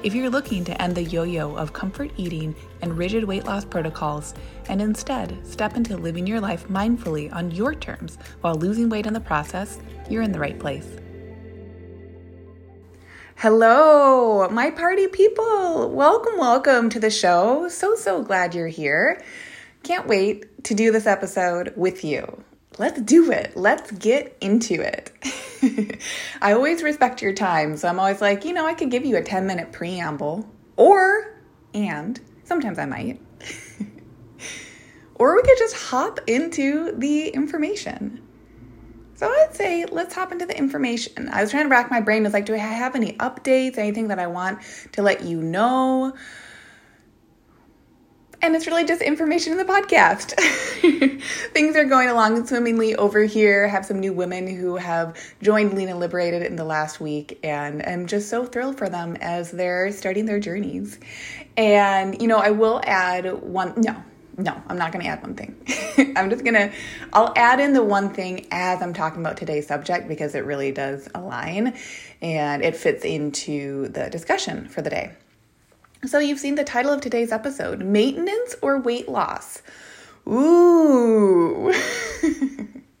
If you're looking to end the yo yo of comfort eating and rigid weight loss protocols and instead step into living your life mindfully on your terms while losing weight in the process, you're in the right place. Hello, my party people. Welcome, welcome to the show. So, so glad you're here. Can't wait to do this episode with you. Let's do it. Let's get into it. I always respect your time, so I'm always like, you know, I could give you a 10 minute preamble, or, and sometimes I might. or we could just hop into the information. So I'd say let's hop into the information. I was trying to rack my brain. It's like, do I have any updates, anything that I want to let you know? And it's really just information in the podcast. Things are going along swimmingly over here. I have some new women who have joined Lean and Liberated in the last week, and I'm just so thrilled for them as they're starting their journeys. And, you know, I will add one, no, no, I'm not going to add one thing. I'm just going to, I'll add in the one thing as I'm talking about today's subject because it really does align and it fits into the discussion for the day. So, you've seen the title of today's episode Maintenance or Weight Loss? Ooh.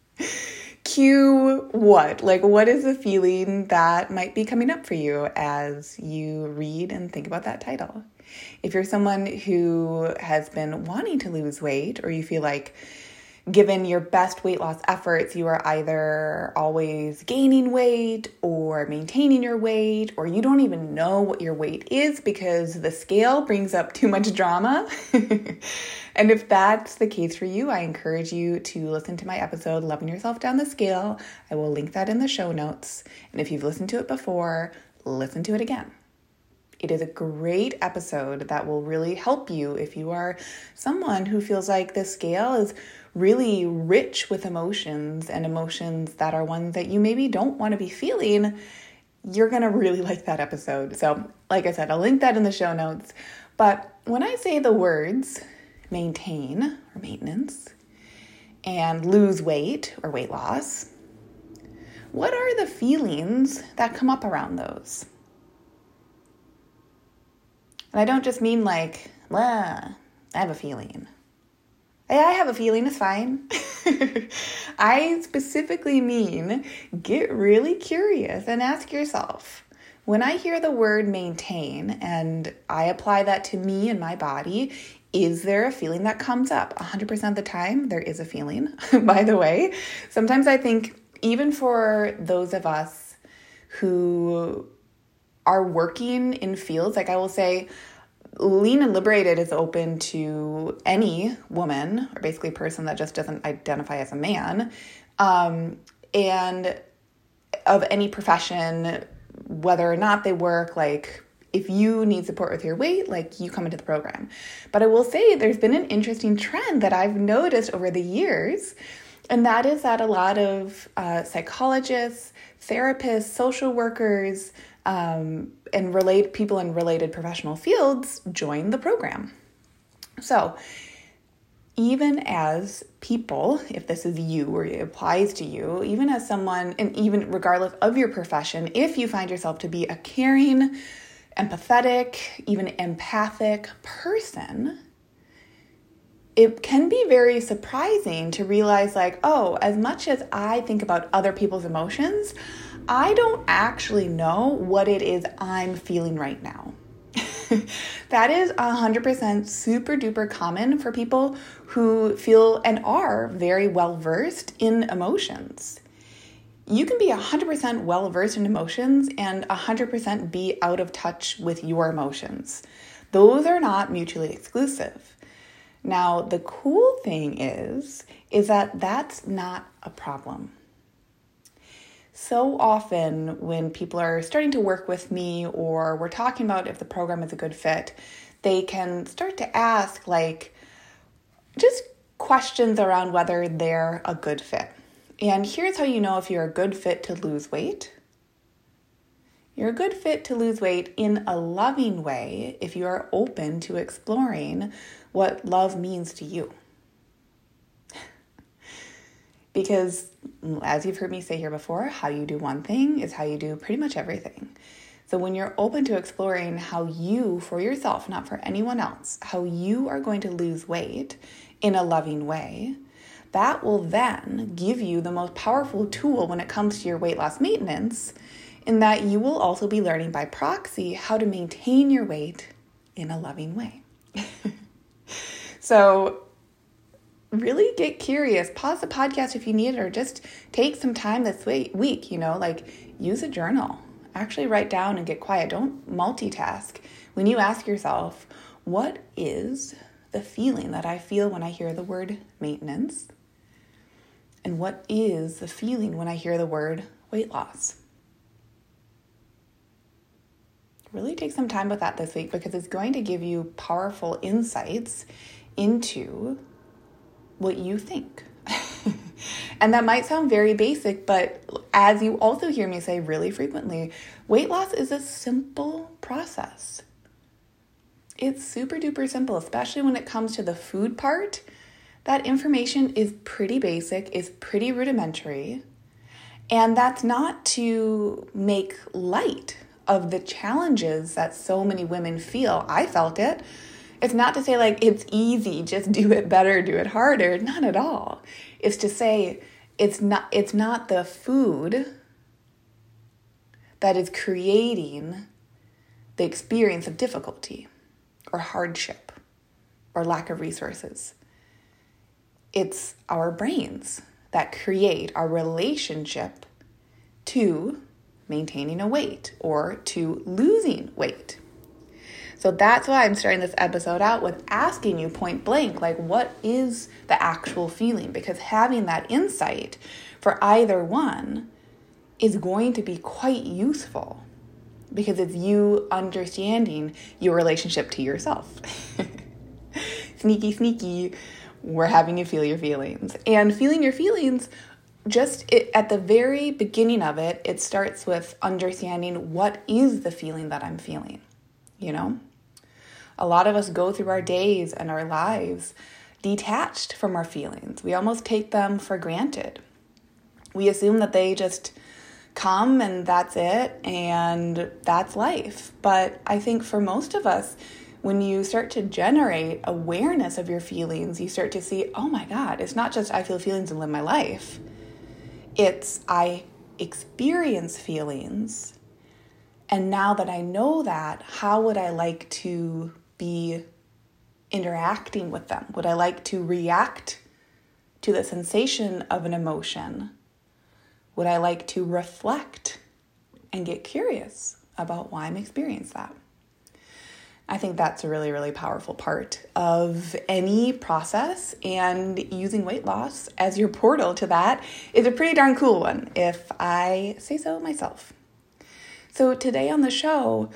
Cue what? Like, what is the feeling that might be coming up for you as you read and think about that title? If you're someone who has been wanting to lose weight, or you feel like given your best weight loss efforts, you are either always gaining weight or maintaining your weight, or you don't even know what your weight is because the scale brings up too much drama. and if that's the case for you, I encourage you to listen to my episode, Loving Yourself Down the Scale. I will link that in the show notes. And if you've listened to it before, listen to it again. It is a great episode that will really help you if you are someone who feels like the scale is really rich with emotions and emotions that are ones that you maybe don't want to be feeling, you're going to really like that episode. So, like I said, I'll link that in the show notes. But when I say the words maintain or maintenance and lose weight or weight loss, what are the feelings that come up around those? And I don't just mean like, well, I have a feeling I have a feeling it's fine. I specifically mean get really curious and ask yourself when I hear the word maintain and I apply that to me and my body, is there a feeling that comes up? 100% of the time, there is a feeling, by the way. Sometimes I think, even for those of us who are working in fields, like I will say, Lean and Liberated is open to any woman, or basically person that just doesn't identify as a man, um, and of any profession, whether or not they work, like if you need support with your weight, like you come into the program. But I will say there's been an interesting trend that I've noticed over the years, and that is that a lot of uh, psychologists, therapists, social workers, um, and relate people in related professional fields join the program. So, even as people, if this is you or it applies to you, even as someone, and even regardless of your profession, if you find yourself to be a caring, empathetic, even empathic person, it can be very surprising to realize, like, oh, as much as I think about other people's emotions, I don't actually know what it is I'm feeling right now. that is 100% super duper common for people who feel and are very well versed in emotions. You can be 100% well versed in emotions and 100% be out of touch with your emotions. Those are not mutually exclusive. Now, the cool thing is is that that's not a problem so often when people are starting to work with me or we're talking about if the program is a good fit, they can start to ask like just questions around whether they're a good fit. And here's how you know if you're a good fit to lose weight. You're a good fit to lose weight in a loving way if you are open to exploring what love means to you. Because, mm, as you've heard me say here before, how you do one thing is how you do pretty much everything. So, when you're open to exploring how you, for yourself, not for anyone else, how you are going to lose weight in a loving way, that will then give you the most powerful tool when it comes to your weight loss maintenance, in that you will also be learning by proxy how to maintain your weight in a loving way. so, really get curious. Pause the podcast if you need it, or just take some time this week, you know, like use a journal. Actually, write down and get quiet. Don't multitask. When you ask yourself, what is the feeling that I feel when I hear the word maintenance? And what is the feeling when I hear the word weight loss? Really take some time with that this week because it's going to give you powerful insights into what you think. and that might sound very basic, but as you also hear me say really frequently, weight loss is a simple process. It's super duper simple, especially when it comes to the food part that information is pretty basic, is pretty rudimentary, and that's not to make light of the challenges that so many women feel. I felt it. It's not to say like it's easy, just do it better, do it harder. Not at all. It's to say it's not it's not the food that is creating the experience of difficulty or hardship or lack of resources it's our brains that create our relationship to maintaining a weight or to losing weight. So that's why I'm starting this episode out with asking you point blank, like, what is the actual feeling? Because having that insight for either one is going to be quite useful because it's you understanding your relationship to yourself. sneaky, sneaky we're having you feel your feelings. And feeling your feelings, just it, at the very beginning of it, it starts with understanding what is the feeling that I'm feeling, you know? A lot of us go through our days and our lives detached from our feelings. We almost take them for granted. We assume that they just come and that's it and that's life. But I think for most of us, when you start to generate awareness of your feelings, you start to see, oh my God, it's not just I feel feelings and live my life. It's I experience feelings. And now that I know that, how would I like to be interacting with them? Would I like to react to the sensation of an emotion? Would I like to reflect and get curious about why I'm experiencing that? I think that's a really, really powerful part of any process, and using weight loss as your portal to that is a pretty darn cool one, if I say so myself. So, today on the show,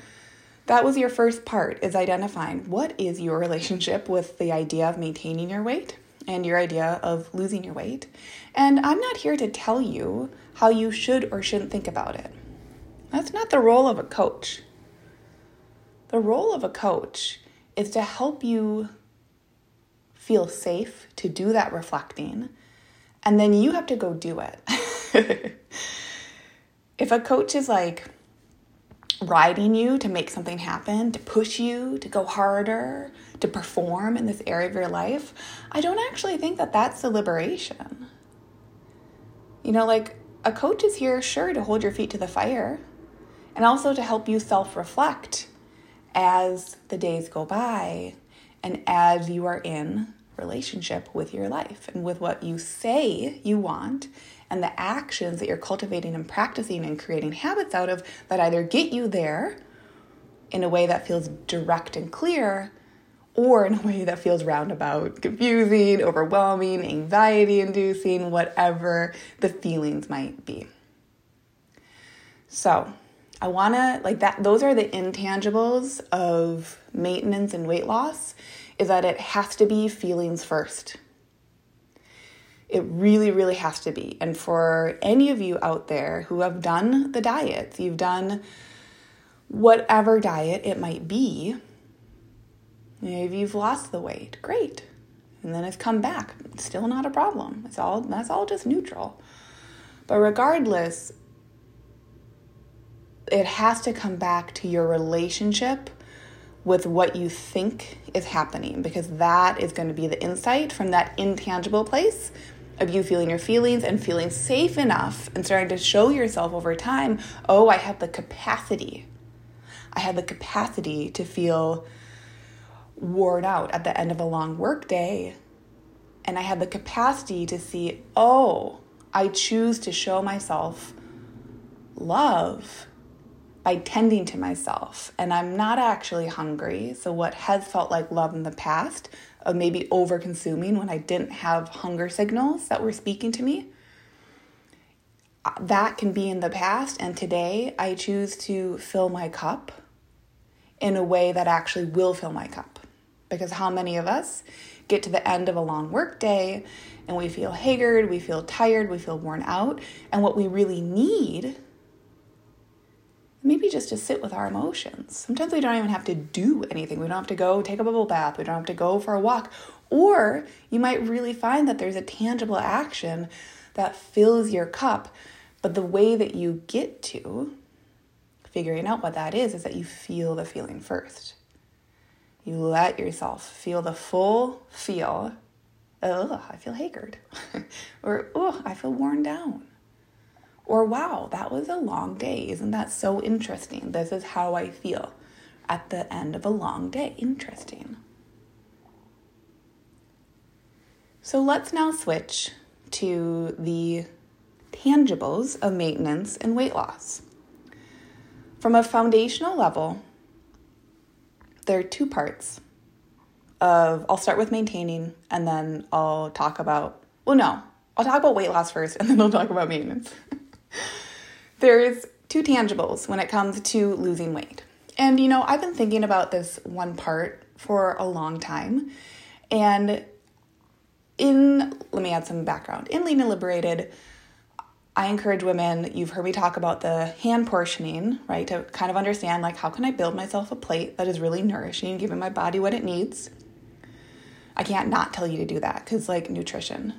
that was your first part is identifying what is your relationship with the idea of maintaining your weight and your idea of losing your weight. And I'm not here to tell you how you should or shouldn't think about it. That's not the role of a coach. The role of a coach is to help you feel safe to do that reflecting, and then you have to go do it. if a coach is like riding you to make something happen, to push you to go harder, to perform in this area of your life, I don't actually think that that's the liberation. You know, like a coach is here, sure, to hold your feet to the fire and also to help you self reflect as the days go by and as you are in relationship with your life and with what you say you want and the actions that you're cultivating and practicing and creating habits out of that either get you there in a way that feels direct and clear or in a way that feels roundabout, confusing, overwhelming, anxiety inducing, whatever the feelings might be. So, I want to like that those are the intangibles of maintenance and weight loss is that it has to be feelings first. It really, really has to be. And for any of you out there who have done the diets, you've done whatever diet it might be, Maybe you've lost the weight, great. And then it's come back, still not a problem. It's all that's all just neutral. But regardless, it has to come back to your relationship with what you think is happening because that is going to be the insight from that intangible place of you feeling your feelings and feeling safe enough and starting to show yourself over time oh, I have the capacity. I have the capacity to feel worn out at the end of a long workday. And I have the capacity to see, oh, I choose to show myself love by tending to myself. And I'm not actually hungry. So, what has felt like love in the past, of maybe over consuming when I didn't have hunger signals that were speaking to me, uh, that can be in the past. And today, I choose to fill my cup in a way that actually will fill my cup. Because how many of us get to the end of a long work day and we feel haggard, we feel tired, we feel worn out, and what we really need maybe just to sit with our emotions. Sometimes we don't even have to do anything. We don't have to go take a bubble bath. We don't have to go for a walk. Or you might really find that there's a tangible action that fills your cup. But the way that you get to figuring out what that is is that you feel the feeling first. You let yourself feel the full feel. Oh, I feel haggard. or, oh, I feel worn down. Or, wow, that was a long day. Isn't that so interesting? This is how I feel at the end of a long day. Interesting. So, let's now switch to the tangibles of maintenance and weight loss. From a foundational level, there are two parts of I'll start with maintaining and then I'll talk about well no, I'll talk about weight loss first and then I'll talk about maintenance. There's two tangibles when it comes to losing weight. And you know, I've been thinking about this one part for a long time. And in let me add some background. In Lean and Liberated, I encourage women, you've heard me talk about the hand portioning, right? To kind of understand like how can I build myself a plate that is really nourishing, giving my body what it needs. I can't not tell you to do that cuz like nutrition.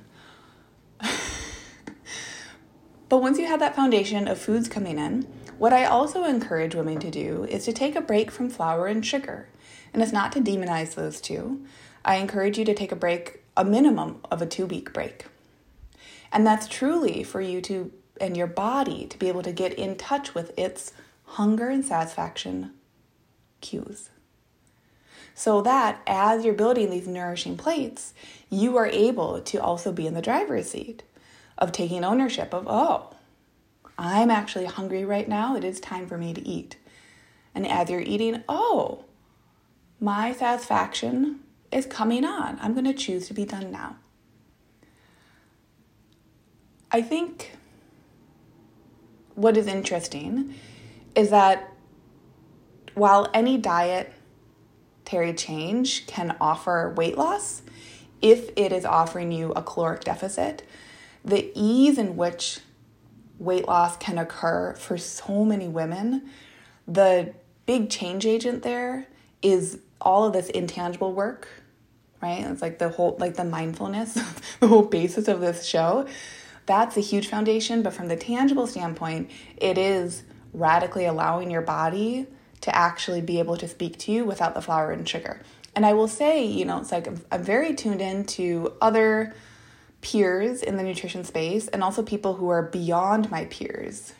But once you have that foundation of foods coming in, what I also encourage women to do is to take a break from flour and sugar. And it's not to demonize those two. I encourage you to take a break, a minimum of a 2-week break and that's truly for you to and your body to be able to get in touch with its hunger and satisfaction cues. So that as you're building these nourishing plates, you are able to also be in the driver's seat of taking ownership of, oh, I'm actually hungry right now. It is time for me to eat. And as you're eating, oh, my satisfaction is coming on. I'm going to choose to be done now. I think what is interesting is that while any dietary change can offer weight loss, if it is offering you a caloric deficit, the ease in which weight loss can occur for so many women, the big change agent there is all of this intangible work, right? It's like the whole, like the mindfulness, the whole basis of this show that's a huge foundation. But from the tangible standpoint, it is radically allowing your body to actually be able to speak to you without the flour and sugar. And I will say, you know, it's like I'm, very tuned in to other peers in the nutrition space and also people who are beyond my peers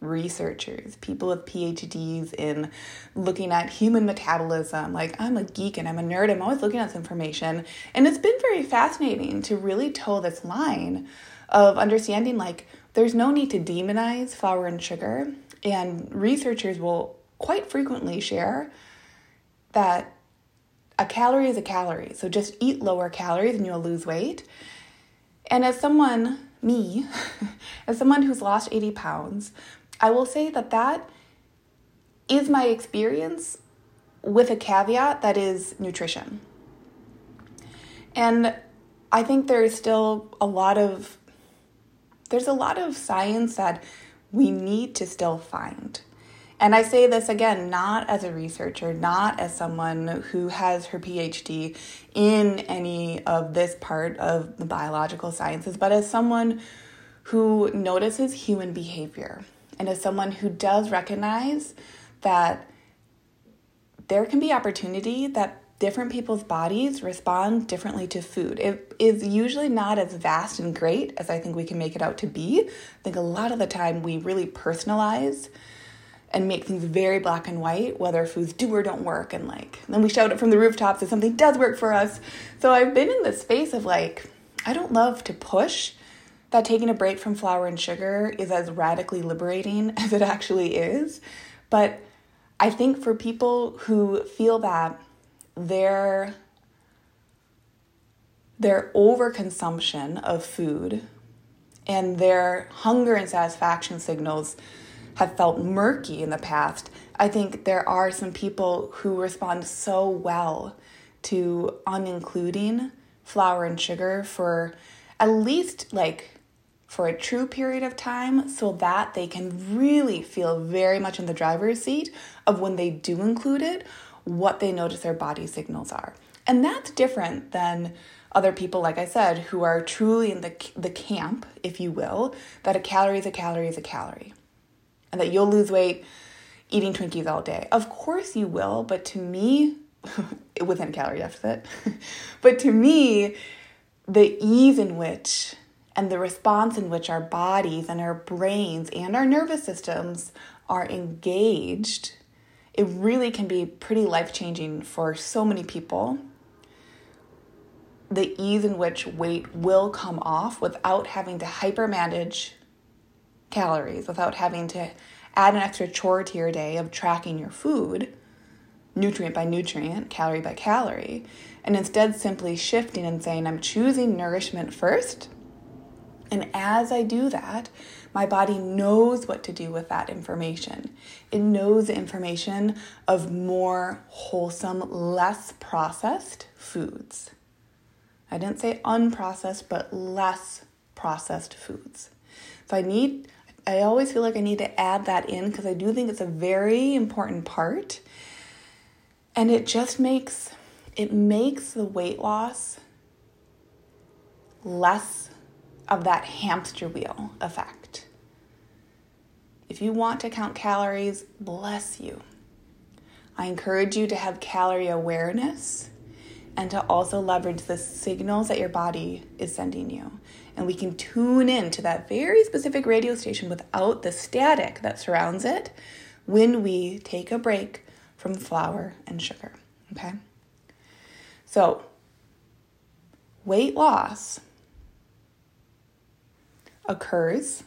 researchers, people with PhDs in looking at human metabolism. Like, I'm a geek and I'm a nerd, I'm always looking at this information. And it's been very fascinating to really toe this line of understanding like there's no need to demonize flour and sugar. And researchers will quite frequently share that a calorie is a calorie. So just eat lower calories and you'll lose weight. And as someone, me, as someone who's lost 80 pounds, I will say that that is my experience with a caveat that is nutrition. And I think there's still a lot of there's a lot of science that we need to still find. And I say this again, not as a researcher, not as someone who has her PhD in any of this part of the biological sciences, but as someone who notices human behavior and as someone who does recognize that there can be opportunity that different people's bodies respond differently to food. It is usually not as vast and great as I think we can make it out to be. I think a lot of the time we really personalize and make things very black and white, whether foods do or don't work, and like then we shout it from the rooftops if something does work for us. So I've been in this space of like, I don't love to push that taking a break from flour and sugar is as radically liberating as it actually is. But I think for people who feel that their their overconsumption of food and their hunger and satisfaction signals have felt murky in the past, I think there are some people who respond so well to unincluding flour and sugar for at least like for a true period of time so that they can really feel very much in the driver's seat of when they do include it, what they notice their body signals are. And that's different than other people, like I said, who are truly in the, the camp, if you will, that a calorie is a calorie is a calorie and that you'll lose weight eating Twinkies all day. Of course you will, but to me, within a calorie deficit, but to me, the ease in which and the response in which our bodies and our brains and our nervous systems are engaged, it really can be pretty life changing for so many people. The ease in which weight will come off without having to hyper manage calories without having to add an extra chore to your day of tracking your food, nutrient by nutrient, calorie by calorie, and instead simply shifting and saying, I'm choosing nourishment first. And as I do that, my body knows what to do with that information. It knows the information of more wholesome, less processed foods. I didn't say unprocessed, but less processed foods. So I need I always feel like I need to add that in because I do think it's a very important part. And it just makes it makes the weight loss less of that hamster wheel effect. If you want to count calories, bless you. I encourage you to have calorie awareness and to also leverage the signals that your body is sending you and we can tune in to that very specific radio station without the static that surrounds it when we take a break from flour and sugar. Okay? So, weight loss occurs.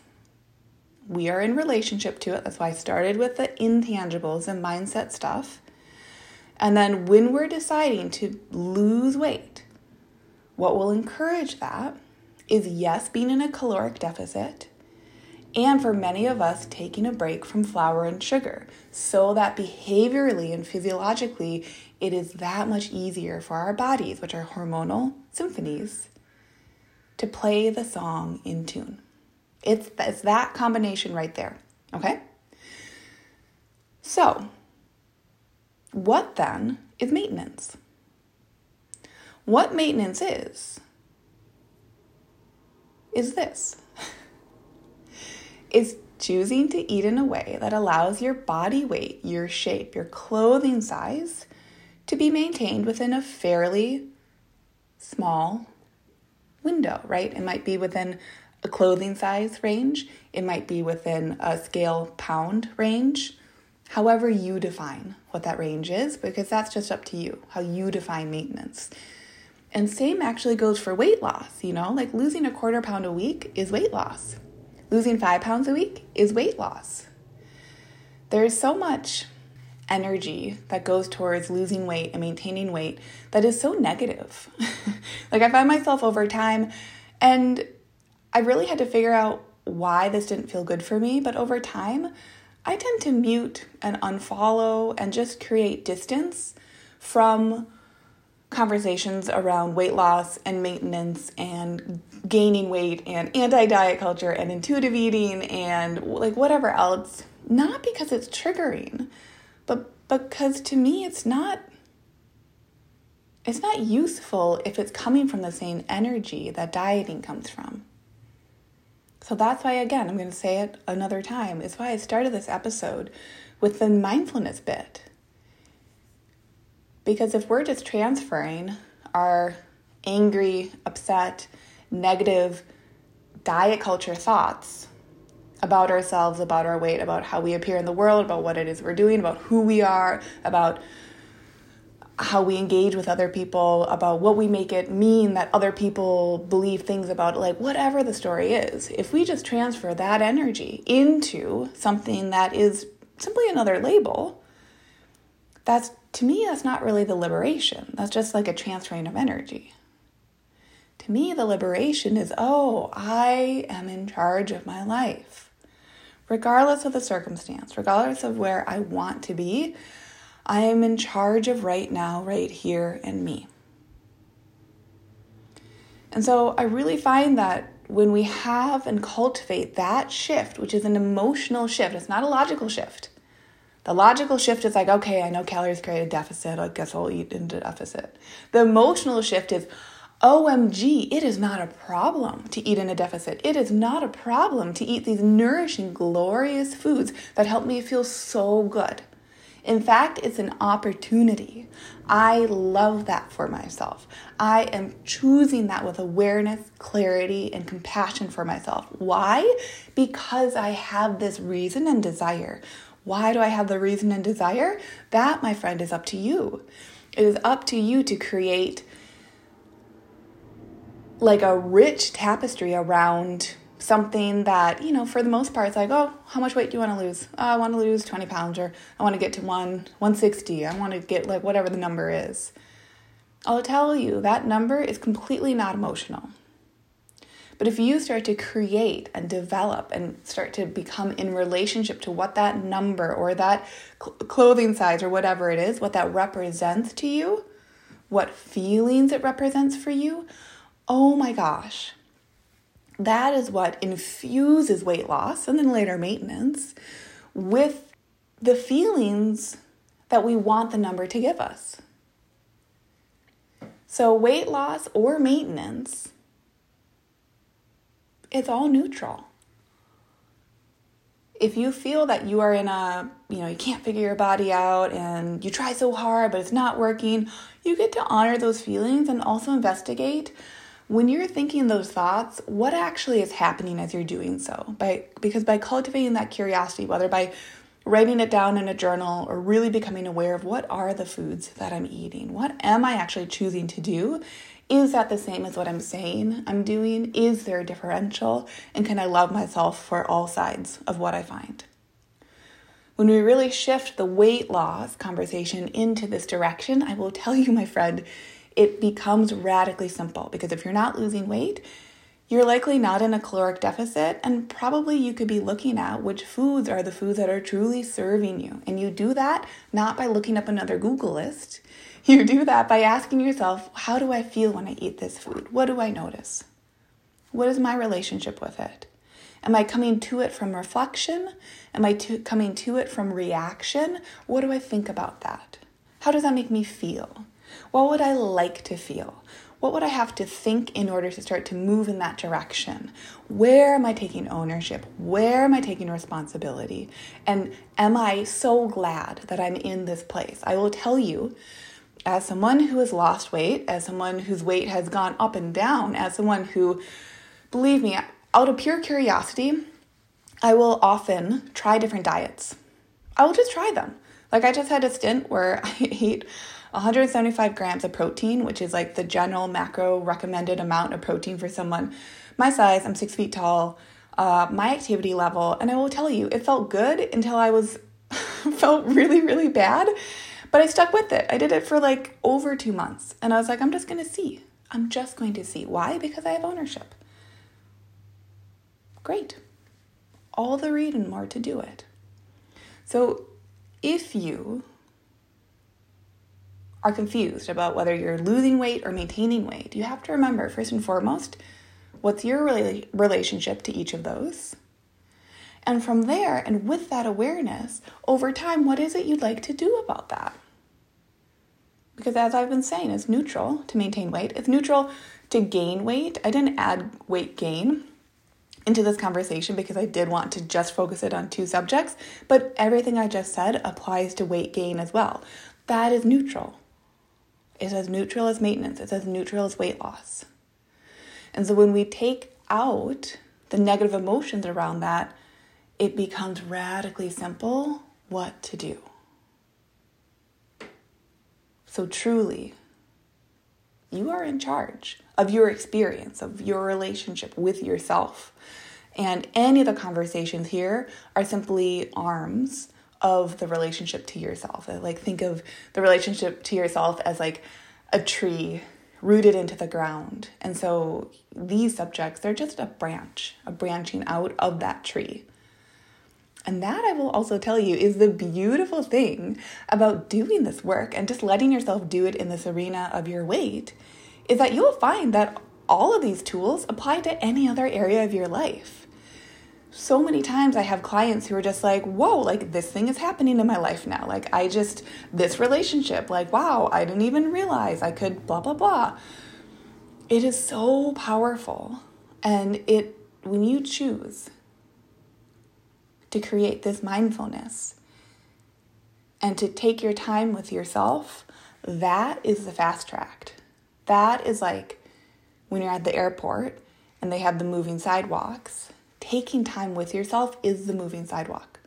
We are in relationship to it. That's why I started with the intangibles and mindset stuff. And then when we're deciding to lose weight, what will encourage that is yes, being in a caloric deficit, and for many of us, taking a break from flour and sugar so that behaviorally and physiologically, it is that much easier for our bodies, which are hormonal symphonies, to play the song in tune. It's, it's that combination right there, okay? So, what then is maintenance? What maintenance is, is this is choosing to eat in a way that allows your body weight, your shape, your clothing size to be maintained within a fairly small window, right? It might be within a clothing size range, it might be within a scale pound range, however you define what that range is, because that's just up to you, how you define maintenance. And same actually goes for weight loss, you know, like losing a quarter pound a week is weight loss. Losing five pounds a week is weight loss. There's so much energy that goes towards losing weight and maintaining weight that is so negative. like I find myself over time, and I really had to figure out why this didn't feel good for me, but over time, I tend to mute and unfollow and just create distance from conversations around weight loss and maintenance and gaining weight and anti diet culture and intuitive eating and like whatever else, not because it's triggering, but because to me it's not it's not useful if it's coming from the same energy that dieting comes from. So that's why again, I'm going to say it another time. Is why I started this episode with the mindfulness bit because if we're just transferring our angry, upset, negative diet culture thoughts about ourselves, about our weight, about how we appear in the world, about what it is we're doing, about who we are, about how we engage with other people, about what we make it mean that other people believe things about, like whatever the story is. If we just transfer that energy into something that is simply another label, that's to me, that's not really the liberation. That's just like a transferring of energy. To me, the liberation is oh, I am in charge of my life. Regardless of the circumstance, regardless of where I want to be, I am in charge of right now, right here, and me. And so I really find that when we have and cultivate that shift, which is an emotional shift, it's not a logical shift. The logical shift is like, okay, I know calories create a deficit. I guess I'll eat into deficit. The emotional shift is, OMG, it is not a problem to eat in a deficit. It is not a problem to eat these nourishing, glorious foods that help me feel so good. In fact, it's an opportunity. I love that for myself. I am choosing that with awareness, clarity, and compassion for myself. Why? Because I have this reason and desire. Why do I have the reason and desire? That, my friend, is up to you. It is up to you to create like a rich tapestry around something that, you know, for the most part, it's like, oh, how much weight do you want to lose? Oh, I want to lose 20 pounds or I want to get to one 160. I want to get like whatever the number is. I'll tell you that number is completely not emotional. But if you start to create and develop and start to become in relationship to what that number or that cl- clothing size or whatever it is, what that represents to you, what feelings it represents for you, oh my gosh. That is what infuses weight loss and then later maintenance with the feelings that we want the number to give us. So, weight loss or maintenance it's all neutral. If you feel that you are in a, you know, you can't figure your body out and you try so hard but it's not working, you get to honor those feelings and also investigate when you're thinking those thoughts, what actually is happening as you're doing so? By because by cultivating that curiosity, whether by writing it down in a journal or really becoming aware of what are the foods that I'm eating? What am I actually choosing to do? Is that the same as what I'm saying I'm doing? Is there a differential? And can I love myself for all sides of what I find? When we really shift the weight loss conversation into this direction, I will tell you, my friend, it becomes radically simple because if you're not losing weight, you're likely not in a caloric deficit, and probably you could be looking at which foods are the foods that are truly serving you. And you do that not by looking up another Google list. You do that by asking yourself, how do I feel when I eat this food? What do I notice? What is my relationship with it? Am I coming to it from reflection? Am I to, coming to it from reaction? What do I think about that? How does that make me feel? What would I like to feel? What would I have to think in order to start to move in that direction? Where am I taking ownership? Where am I taking responsibility? And am I so glad that I'm in this place? I will tell you as someone who has lost weight, as someone whose weight has gone up and down, as someone who, believe me, out of pure curiosity, I will often try different diets. I will just try them. Like I just had a stint where I ate 175 grams of protein, which is like the general macro recommended amount of protein for someone my size. I'm six feet tall, uh, my activity level, and I will tell you, it felt good until I was felt really, really bad. But I stuck with it. I did it for like over two months. And I was like, I'm just going to see. I'm just going to see. Why? Because I have ownership. Great. All the reason more to do it. So if you are confused about whether you're losing weight or maintaining weight, you have to remember first and foremost, what's your relationship to each of those? And from there, and with that awareness, over time, what is it you'd like to do about that? Because as I've been saying, it's neutral to maintain weight, it's neutral to gain weight. I didn't add weight gain into this conversation because I did want to just focus it on two subjects, but everything I just said applies to weight gain as well. That is neutral. It's as neutral as maintenance, it's as neutral as weight loss. And so when we take out the negative emotions around that, it becomes radically simple what to do. So truly, you are in charge of your experience, of your relationship with yourself. And any of the conversations here are simply arms of the relationship to yourself. Uh, like, think of the relationship to yourself as like a tree rooted into the ground. And so these subjects, they're just a branch, a branching out of that tree. And that I will also tell you is the beautiful thing about doing this work and just letting yourself do it in this arena of your weight is that you'll find that all of these tools apply to any other area of your life. So many times I have clients who are just like, whoa, like this thing is happening in my life now. Like, I just, this relationship, like, wow, I didn't even realize I could blah, blah, blah. It is so powerful. And it, when you choose to create this mindfulness and to take your time with yourself, that is the fast track. That is like when you're at the airport and they have the moving sidewalks. Taking time with yourself is the moving sidewalk.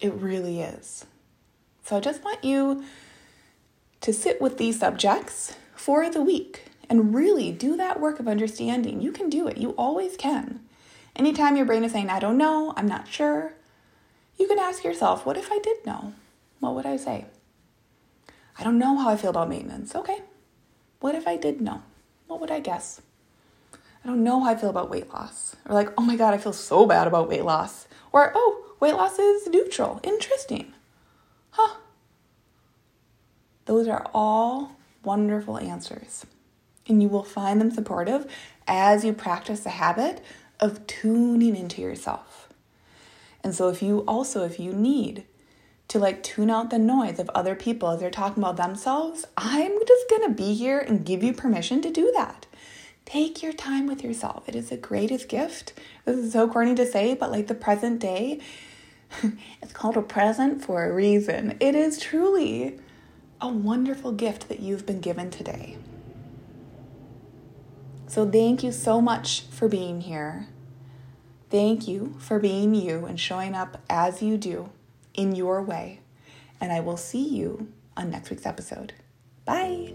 It really is. So I just want you to sit with these subjects for the week and really do that work of understanding. You can do it, you always can. Anytime your brain is saying, I don't know, I'm not sure, you can ask yourself, what if I did know? What would I say? I don't know how I feel about maintenance. Okay, what if I did know? What would I guess? I don't know how I feel about weight loss. Or like, oh my God, I feel so bad about weight loss. Or, oh, weight loss is neutral. Interesting. Huh. Those are all wonderful answers. And you will find them supportive as you practice the habit of tuning into yourself. And so if you also, if you need to like tune out the noise of other people as they're talking about themselves, I'm just gonna be here and give you permission to do that. Take your time with yourself. It is the greatest gift. This is so corny to say, but like the present day, it's called a present for a reason. It is truly a wonderful gift that you've been given today. So, thank you so much for being here. Thank you for being you and showing up as you do in your way. And I will see you on next week's episode. Bye.